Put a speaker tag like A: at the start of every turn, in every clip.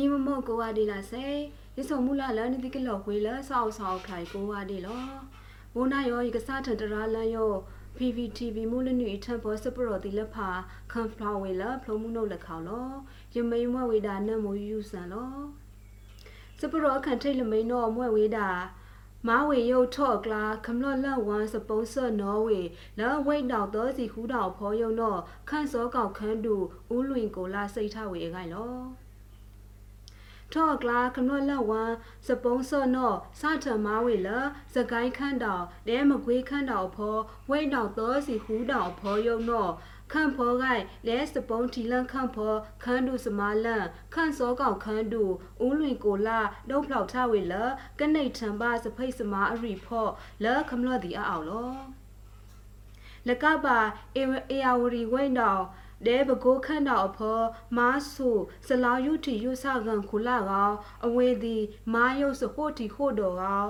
A: မိမမော့ကိုဝါဒီလာစေရဆုံမူလာလန်ဒီကလော်ခွေလဆောက်ဆောက်ခိုင်ကိုဝါဒီလောဘိုနာယောဤကစားထန်တရာလန်ယော PVTV မူလနွေထံဘောစပရော်တီလက်ဖာခံဖလာဝေလဖလုံးမှုနုတ်လက်ခေါလောယမိန်မဝေဒါနတ်မူယူဆန်လောစပရော်ခန်ထိတ်လမိန်တော့မွဲ့ဝေဒါမာဝေယုတ်ထော့ကလာခမလော့လတ်ဝမ်စပုံးဆတ်နော်ဝေလောဝိတ်တောက်သောစီခူးတောက်ဖောယုံတော့ခန့်စောကောက်ခန်းတူဦးလွင်ကိုလာစိတ်ထဝေအခိုင်လော ထော့ကလာခမလော့လတ်ဝမ်စပုံးဆတ်နော်စထမဝေလစကိုင်းခန့်တောက်တဲမကွေးခန့်တောက်ဖောဝိတ်တောက်သောစီခူးတောက်ဖောယုံတော့ခန့်ဖောဂိုင်လဲစပုံးတီလန်ခန့်ဖောခန်းတူစမာလန်ခန့်စောကောက်ခန်းတူဦးလွင်ကိုလာဒုတ်ဖောက်ထဝေလကနေထံပါစဖိတ်စမာအရီဖော့လဲခမလော့ဒီအအောင်လောလကပါအေအေယာဝရီဝိန်တော် တဲဘကိုခန့်တော်အဖော်မားဆုစလောင်ယုတီယုဆကန်ခုလာကောင်အဝေသည်မာယုတ်စဟိုတီဟိုတော်ကောင်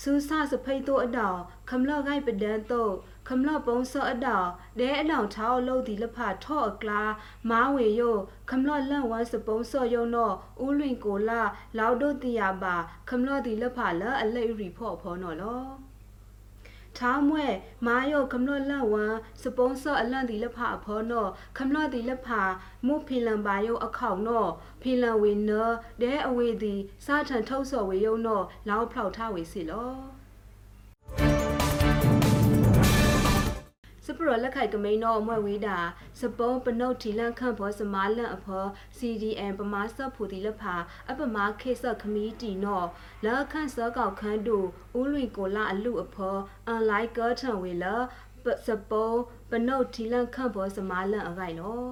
A: စူးစစဖိတ်တို့အတောင်ခမလော့ဂိုက်ပဒန်တော့ခမလော့ပုံးစောအတောင်ဒဲအလောင်ချောင်းလို့ဒီလဖထော့အကလာမားဝေယိုခမလော့လန့်ဝမ်းစပုံးစောယုံတော့ဦးလွင်ကိုလာလောက်တို့တီယာပါခမလော့ဒီလဖလာအလိရီဖော့ဖော်နော်လော ထောင်းမွဲမာယိုခမလော့လန့်ဝမ်းစပုံးစောအလန့်ဒီလဖအဖော်နော်ခမလော့ဒီလဖမုဖီလန်ပါယိုအခေါင်နော်ဖီလန်ဝေနဒဲအဝေဒီစာထန်ထုတ်စော်ဝေယုံနော်လောက်ဖောက်ထားဝေစီလော စပရလက်ခိုက်ကမိန်တော့အမွဲဝေးတာစပုံးပနုတ်ထီလန့်ခန့်ဘောစမားလန့်အဖော CDN ပမာဆော့ဖူတီလက်ဖာအပမာခေဆော့ခမီတီနော်လက်ခန့်စောကောက်ခန်းတူဦးလွင်ကိုလာအလူအဖောအန်လိုက်ကောထံဝေလစပုံးပနုတ်ထီလန့်ခန့်ဘောစမားလန့်အခိုင်နော်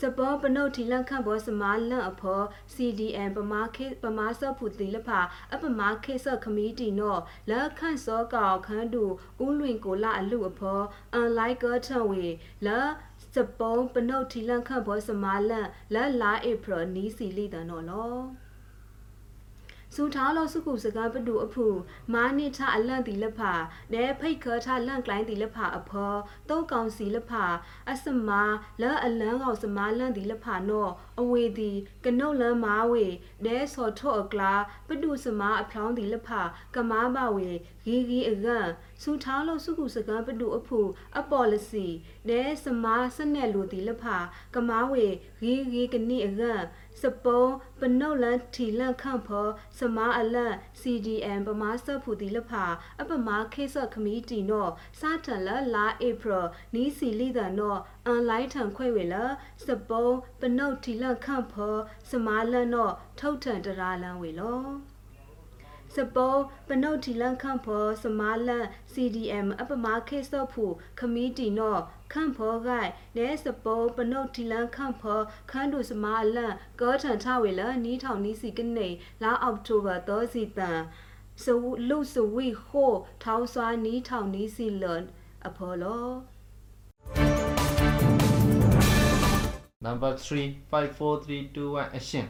A: စပေါ်ပနုတ်ထီလန့်ခန့်ဘောစမားလန့်အဖော CDN ပမာခေပမာဆော့ဖူတီလဖာအပမာခေဆော့ခမီတီနောလက်ခန့်စောကောက်ခန်းတူဦးလွင်ကိုလာအလူအဖောအန်လိုက်ကောထံဝေလက်စပုံးပနုတ်ထီလန့်ခန့်ဘောစမားလန့်လက်လာဧပြီနီးစီလိတန်နော်လော စူထားလို့စုခုစကားပတူအဖူမာနိထအလန့်တီလက်ဖာနဲဖိတ်ခထလန့်ကလိုင်းတီလက်ဖာအဖောတုတ်ကောင်စီလက်ဖာအစမာလဲအလန်းကောင်စမာလန့်တီလက်ဖာနော့အဝေတီကနုတ်လန်းမာဝေနဲစော်ထော့အကလာပတူစမာအဖလောင်းတီလက်ဖာကမားပါဝေဂီဂီအကန့်စူထားလို့စုခုစကားပတူအဖူအပေါ်လစီနဲစမာစနဲ့လူတီလက်ဖာကမားဝေဂီဂီကနိအကန့် စပုံးပနုတ်လန်ထီလန့်ခန့်ဖောစမားအလန့် CDM ပမာစဖူတီလဖာအပမာခေဆခမီတီနော့စာတန်လလာဧပြီနီးစီလိဒနော့အန်လိုက်ထန်ခွဲဝေလစပုံးပနုတ်ထီလန့်ခန့်ဖောစမားလန့်နော့ထုတ်ထန်တရာလန်းဝေလော စပေါ်ပနုတ်တီလန်ခန့်ဖောစမာလန် CDM အပမာခေဆော့ဖူခမီတီနော့ခန့်ဖောဂိုင်နဲစပေါ်ပနုတ်တီလန်ခန့်ဖောခန်းတူစမာလန်ကောထန်ထဝေလနီးထောင်နီးစီကနေလာအောက်တိုဘာသောစီတန်စဝလူစဝီဟို ထောင်းစွာနီးထောင်နီးစီလန်အဖော်လော
B: Number 3 5 4 3 2 1 action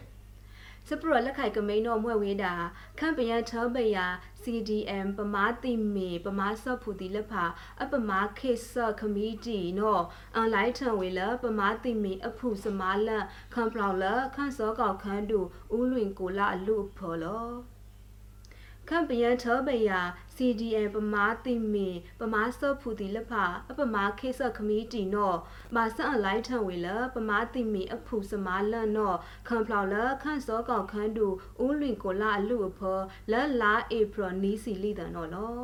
A: စပရလက်ခိုက်ကမိန်တော့မွဲ့ဝေးတာခန့်ပယံချောပယာ CDM ပမာတိမေပမာဆော့ဖူတီလက်ဖာအပမာခေဆော့ခမီတီနော်အန်လိုက်ထံဝေလပမာတိမေအဖုစမာလန်ခန့်ပလောင်လခန့်စောကောက်ခန်းတူဦးလွင်ကိုလာအလူဖော်လော ခန့်ပယံချောပယာ CDN ပမာတိမေပမာဆော့ဖူတီလက်ဖာအပမာခေဆော့ခမီတီနော်မာဆန်အလိုက်ထံဝေလပမာတိမေအဖုစမာလန်နော်ခန့်ပလောင်လခန့်စောကောက်ခန်းတူဦးလွင်ကိုလာအလူဖော်လက်လာဧပြီနီးစီလိတန်နော်လော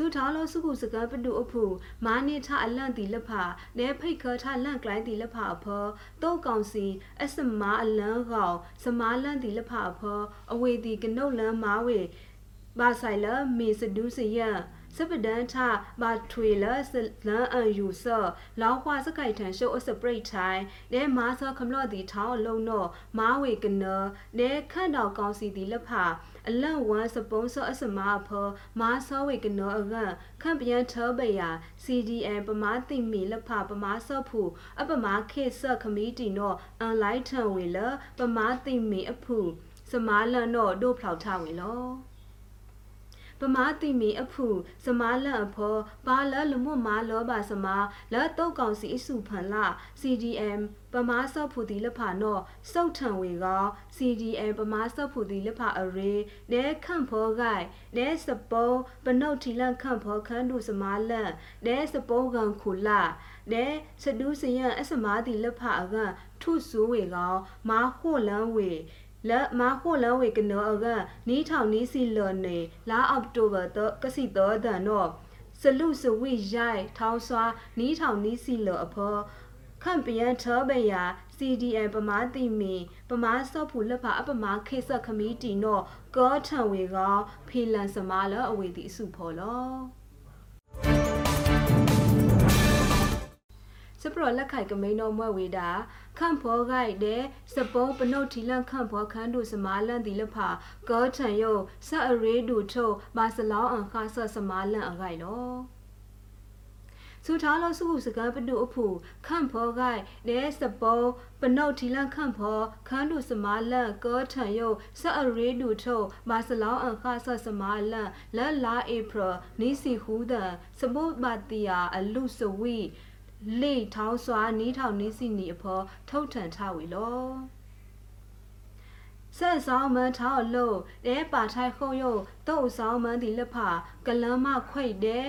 A: စူထားလို့စုခုစကားပတူအဖူမာနိထအလန့်တီလက်ဖာနဲဖိတ်ခထလန့်ကလိုင်းတီလက်ဖာအဖောတောက်ကောင်စီအစမာအလန်းကောင်စမာလန့်တီလက်ဖာအဖောအဝေတီကနုတ်လန်းမာဝေဘာဆိုင်လမေစဒူးစယ စပဒန်ထဘာထွေလစလန်အန်ယူဆောလောင်းခွာစကိုက်ထန်ရှုပ်အစပရိတ်ထိုင်နဲမာဆောခမလော့တီထောင်းအလုံးတော့မာဝေကနနဲခန့်တော်ကောင်စီတီလက်ဖာအလန့်ဝမ်စပုံးဆောအစမာဖောမာဆောဝေကနောအကခန့်ပြန်ထောပယာ CDN ပမာတိမီလက်ဖာပမာဆော့ဖူအပမာခေဆော့ခမီတီနောအန်လိုက်ထံဝေလပမာတိမီအဖူစမာလန်တော့တို့ဖောက်ထဝေလော ပမာတိမီအဖုစမာလန့်အဖောပါလလမွတ်မာလောပါစမာလတုတ်ကောင်စီအစုဖန်လာ CDM ပမာဆော့ဖူတီလဖာနော့စုတ်ထံဝေကော CDM ပမာဆော့ဖူတီလဖာအရေဒဲခန့်ဖောဂိုင်ဒဲစပုံပနုတ်တီလန့်ခန့်ဖောခန်းဒုစမာလန့်ဒဲစပုံကန်ခုလာဒဲစဒူးစယံအစမာတီလဖာအကန်ထုဆူဝေကောမာဟိုလန်းဝေ လက်မခုလဝေကနောအကနီးထောင်နီးစီလော်နေလာအောက်တိုဘာတော့ကစီတော့ဒန်တော့စလူစဝိရိုက်ထောင်းစွာနီးထောင်နီးစီလော်အဖောခန့်ပယံထောဘယာ CDN ပမာတိမီပမာဆော့ဖူလက်ဖာအပမာခေဆက်ခမီတီနော့ကောထံဝေကောဖီလန်စမာလအဝေတိအစုဖော်လော စပရလက်ခိုက်ကမိန်တော်မွဲဝေတာခန့်ဖောဂိုက်တဲ့စပုံပနုတ်ထီလန့်ခန့်ဖောခန်းတို့စမာလန့်တီလဖာကောထံယုဆက်အရေးတို့ထုတ်မာစလောင်းအန်ခါဆစမာလန့်အဂိုက်လောစုထားလို့စုခုစကားပတုအဖူခန့်ဖောဂိုက်တဲ့စပုံပနုတ်ထီလန့်ခန့်ဖောခန်းတို့စမာလန့်ကောထံယုဆက်အရေးတို့ထုတ်မာစလောင်းအန်ခါဆစမာလန့်လက်လာဧပြီနီစီဟူဒန်စပုတ်ပါတီယာအလူစဝီ လေထောင်းစွာနီးထောင်နီးစီနီအဖော်ထုတ်ထန်ထဝီလောဆက်ဆောင်မန်ထောင်းလို့တဲပါထိုင်ခုံယုတ်တုတ်ဆောင်မန်ဒီလက်ဖာကလမ်းမခွိတ်တဲ့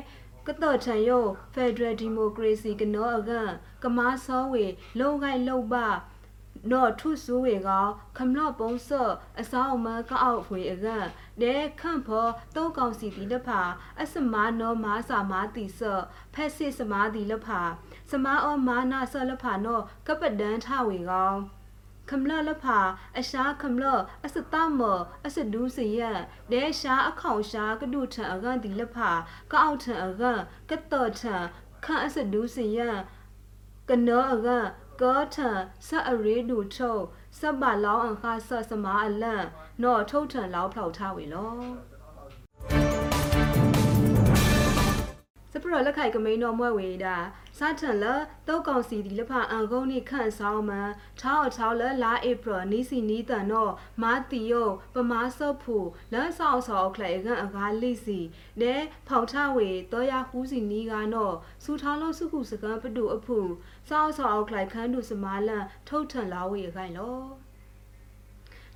A: ကတော့ချန်ယုတ် Federal Democracy ကနောအကန်ကမားစောဝေလုံခိုင်လုံပါနော်ထုဆူဝေကခမလော့ပုံဆော့အဆောင်မကအောက်ဖွေအကန်ဒဲခန့်ဖောတောကောင်စီတီလဖာအစမာနောမာစာမာတီဆော့ဖက်စစ်စမာတီလဖာ စမာအောမာနာဆော့လဖာနောကပဒန်ထဝေကောင်ခမလလဖာအရှာခမလအစတမအစဒူးစီယဒဲရှာအခေါင်ရှာကဒုထံအကန်တီလဖာကအောက်ထံအကန်ကတော်ထံခန့်အစဒူးစီယကနောအကန်ကောထံဆအရေးဒူထုတ်စပ်ပါလောင်းအခါဆစမာအလန့်နော်ထုတ်ထံလောက်ဖောက်ထားဝေလော စပရလက်ခိုက်ကမိန်တော်မွဲဝေတာစထန်လတောက်ကောင်စီဒီလဖအန်ကုန်းနိခန့်ဆောင်မန်ထောက်ထောက်လလာဧပြီနီစီနီတန်တော့မာတီယိုပမာဆော့ဖူလန်ဆောင်ဆောက်ခလေကန်အကားလိစီဒဲဖောက်ထဝေတောရဟူးစီနီကနော်စူထောင်းလို့စုခုစကန်ပတူအဖူစောက်ဆောက်ခလိုက်ခန်းတူစမာလန်ထုတ်ထန်လာဝေခိုင်လော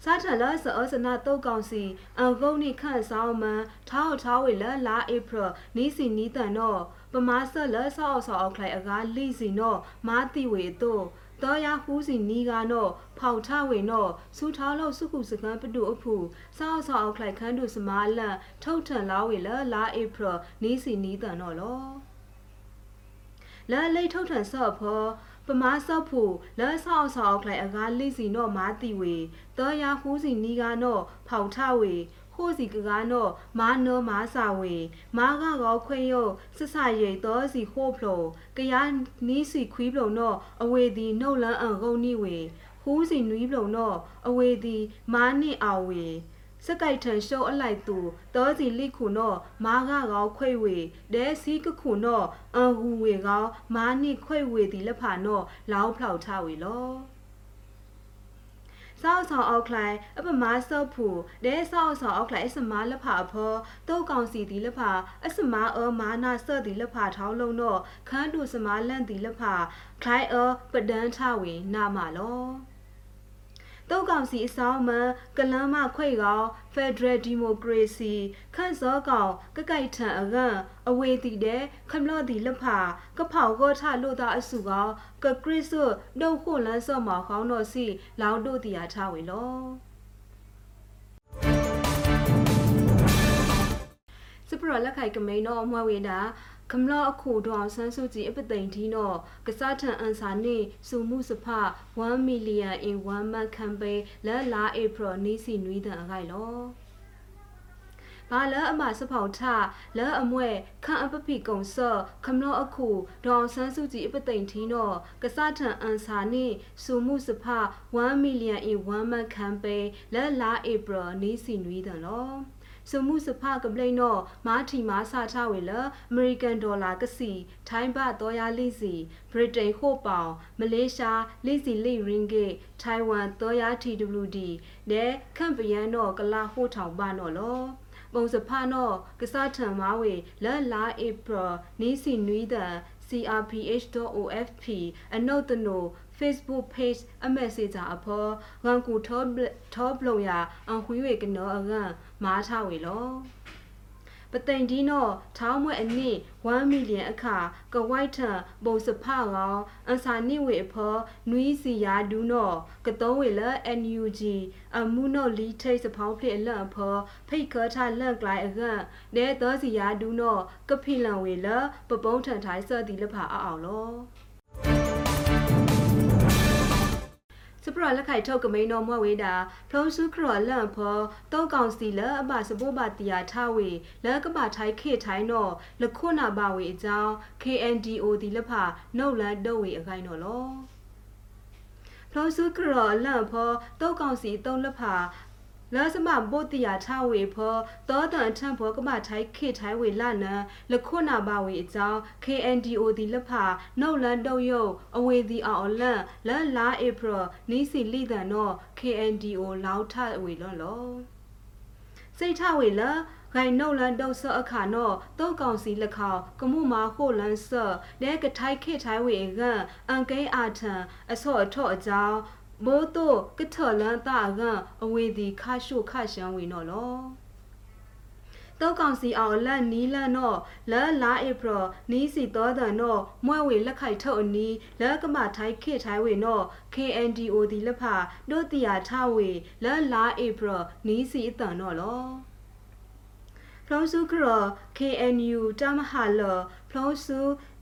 A: စာထလဆအစနာတုတ်ကောင်စီအန်ဂုံနိခန့်ဆောင်မန်ထောက်ထောက်ဝေလလာဧပြီနီစီနီတန်တော့ပမာဆက်လဆောက်ဆောက်ခလိုက်အကားလိစီနော်မာတိဝေတော့တော်ရဟူးစီနီကနော့ဖောက်ထဝေနော့စူထားလို့စုခုစကန်ပတုအဖူစောက်ဆောက်ခလိုက်ခန်းတူစမာလန်ထုတ်ထန်လာဝေလလာဧပြီနီစီနီတန်တော့လောလာလိတ်ထုတ်ထန်ဆော့ဖော ပမာဆော့ဖို့လက်ဆောက်ဆောက်ခလိုက်အကားလိစီနော့မာတိဝေတော်ရဟူးစီနီကနော့ဖောက်ထဝေဟိုစီကကားနော့မာနောမာစာဝေမာကကောခွေယုတ်ဆဆရိတ်တော်စီဟိုဖလိုကရနီးစီခွီးဖလိုနော့အဝေဒီနှုတ်လန်းအန်ဂုံနိဝေဟူးစီနွီးဖလိုနော့အဝေဒီမာနိအာဝေ စကိုက်ထန်ရှုံးအလိုက်သူတောစီလိခုနောမာကကောခွေဝေဒဲစီကခုနောအန်ဟူဝေကောမာနိခွေဝေဒီလက်ဖာနောလောင်းဖောက်ထဝေလောစောက်ဆောင်အောက်ခလိုက်အပမာဆော့ဖူဒဲစောက်ဆောင်အောက်ခလိုက်အစမာလက်ဖာဖောတုတ်ကောင်စီဒီလက်ဖာအစမာအောမာနာဆော့ဒီလက်ဖာထောင်းလုံးတော့ခန်းတူစမာလန့်ဒီလက်ဖာခလိုက်အောပဒန်းထဝေနာမလော တုတ်ကောင်စီအဆောင်မကလမ်းမခွေကောင် Federal Democracy ခန့်စောကောင်ကကိုက်ထန်အကန်အဝေတီတဲ့ခမလော့တီလက်ဖာကဖောက်ကောထလို့တာအစုကောင်ကခရစ်ဆုဒုတ်ခွန်လန်းစော့မောင်ခေါင်းတော်စီလောင်တို့တီယာထားဝေလောစပရလက်ခိုက်ကမိန်တော့အမွှဝေတာ ကမလအခုတော်ဆန်းစုကြည်အပသိန်တီနော်ကစားထန်အန်စာနေစုမှုစဖ1 million in 1 month campaign လာလာ April နီးစီနွီးတန်အခိုင်လောဘာလအမစဖောက်ထလဲအမွဲခန့်အပပိကုံဆော့ခမလောအခုဒေါန်ဆန်းစုကြည်အပသိန်ထီနော်ကစားထန်အန်စာနေစုမှုစဖ1 million in 1 month campaign လဲလာ April နီးစီနွီးတန်လော စမှုစဖကပလိနောမာထီမာစာချဝေလအမေရိကန်ဒေါ်လာကစီထိုင်းဘတ်တော်ရလိစီဗြိတိန်ဟိုပေါင်မလေးရှားလိစီလိရင်ဂေထိုင်ဝမ်တော်ရ TWD နဲ့ခန့်ပယန်တော့ကလာဟိုထောင်ပါနော်လောပုံစဖာနောကစားထံမာဝေလဲလာဧပြီနီးစီနွီးတန် crph.ofp အနုတ်တနို Facebook page အမက်ဆေဂျာအဖော်ငန်ကူထောထောဘလုံယာအခွေးဝေကနောအငန်မားထားဝေလောပသိန်ဒီနောထောင်းမွဲ့အနည်း1မီလီယံအခါကဝိုက်ထံပုံစဖကောအန်စာနိဝေအဖော်နွီးစီယာဒူနောကတောဝေလ NUG အမှုနောလီထိတ်စဖောင်းဖလအလန့်အဖော်ဖိတ်ခေါ်ထလန့်ကလိုက်အကန့်နဲသောစီယာဒူနောကဖိလန်ဝေလပပုံးထန်ထိုင်းဆော့တီလဖာအောင်လော ပရလက်ခိုက်ထုတ်ကမိန်တော်မွဲ့ဝေးတာဖလုံးစုခရော်လန့်ဖောတောက်ကောင်စီလအပစပိုးပါတီယာထဝေလက်ကပထိုင်းခေထိုင်းတော့လခွနာပါဝေအကြောင်း KNDO ဒီလက်ဖာနှုတ်လန်တော့ဝေအခိုင်တော့လောဖလုံးစုခရော်လန့်ဖောတောက်ကောင်စီတုံးလက်ဖာ လာစမဘုတ်တရာထဝေဖောတောတန်ထံဖောကမထိုင်းခေထိုင်းဝေလာနံလခွနာပါဝေအကြောင်း KNDO ဒီလက်ဖာနှုတ်လန်တုံယုံအဝေဒီအောင်လန့်လန်လာဧပြီနီးစီလိတန်တော့ KNDO လောက်ထဝေလောလောစိတ်ထဝေလာဂိုင်နှုတ်လန်တုတ်ဆော့အခါနော့တောက်ကောင်စီလက်ခေါကမှုမာခိုလန်ဆော့လဲကထိုက်ခေထိုင်ဝေကအန်ကိအာထံအဆော့အထော့အကြောင်း မိုးတို့ကထလန်တာကအဝေဒီခါရှုခရှန်ဝေနော်လောတောက်ကောင်စီအောင်လက်နီးလက်နော်လက်လာဧပြီနီးစီတော်တဲ့နော်မွဲဝေလက်ခိုက်ထုတ်အနီးလက်ကမထိုင်းခေထိုင်းဝေနော် KNDO ဒီလက်ဖာတို့တီယာထဝေလက်လာဧပြီနီးစီအတန်နော်လောဖလုံးစုခရ KNU တမဟာလဖလုံးစု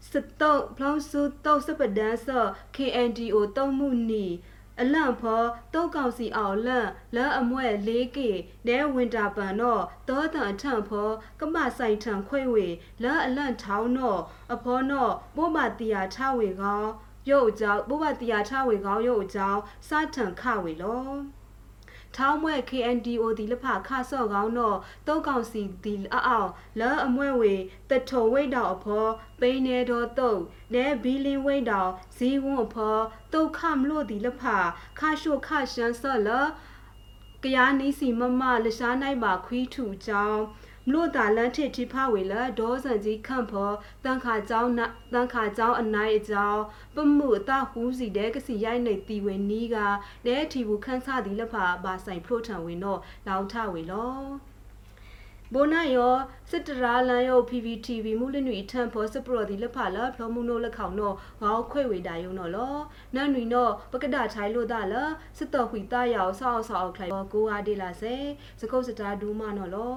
A: စတုတ်ဖလုံးစုတုတ်စပဒန်ဆ KNDO တုံးမှုနီ အလန့်ဖောတုတ်ကောင်စီအောင်လန့်လက်အမွဲလေးကေနဲဝင်တာပန်တော့တောတန်အထန့်ဖောကမဆိုင်ထံခွေဝေလက်အလန့်ထောင်းတော့အဖောတော့ပိုးမတီယာထဝေကောင်းရုပ်အကြောင်းပိုးမတီယာထဝေကောင်းရုပ်အကြောင်းစထန်ခဝေလော ထောင်းမွဲ KNDO ဒီလဖခါဆော့ကောင်းတော့တုတ်ကောင်စီဒီအောက်လောအမွဲဝေတထုံဝိတ်တော်အဖောပိန်းနေတော်တုတ်နဲဘီလင်းဝိတ်တော်ဇီဝွန်အဖောတုတ်ခမလို့ဒီလဖခါရှုခရှန်ဆော့လကယာနီစီမမလရှားနိုင်ပါခွီးထူချောင်း မလို့တာလန်ထစ်တိဖဝေလဒေါ်စန်ကြီးခန့်ဖောတန်ခါเจ้าတန်ခါเจ้าအနိုင်အကြောင်းပမှုအတဟူးစီတဲ့ကစီရိုက်နေတီဝေနီးကတဲထီဘူးခန်းစားဒီလက်ဖာဘာဆိုင်ဖလို့ထံဝင်တော့လောင်ထဝေလောဘိုနာယောစစ်တရာလန်ယော PPTV မူလနွေထံဖောစပရော်ဒီလက်ဖာလာဖလောမှုနိုလက်ခေါင်တော့ဝေါခွေဝေတာယုံတော့လောနန်နွေတော့ပကဒထိုင်လို့တာလာစစ်တော်ခွေတာယောဆောက်ဆောက်ခလိုက်ကိုအားဒေလာစေစကုတ်စတာဒူးမနော်လော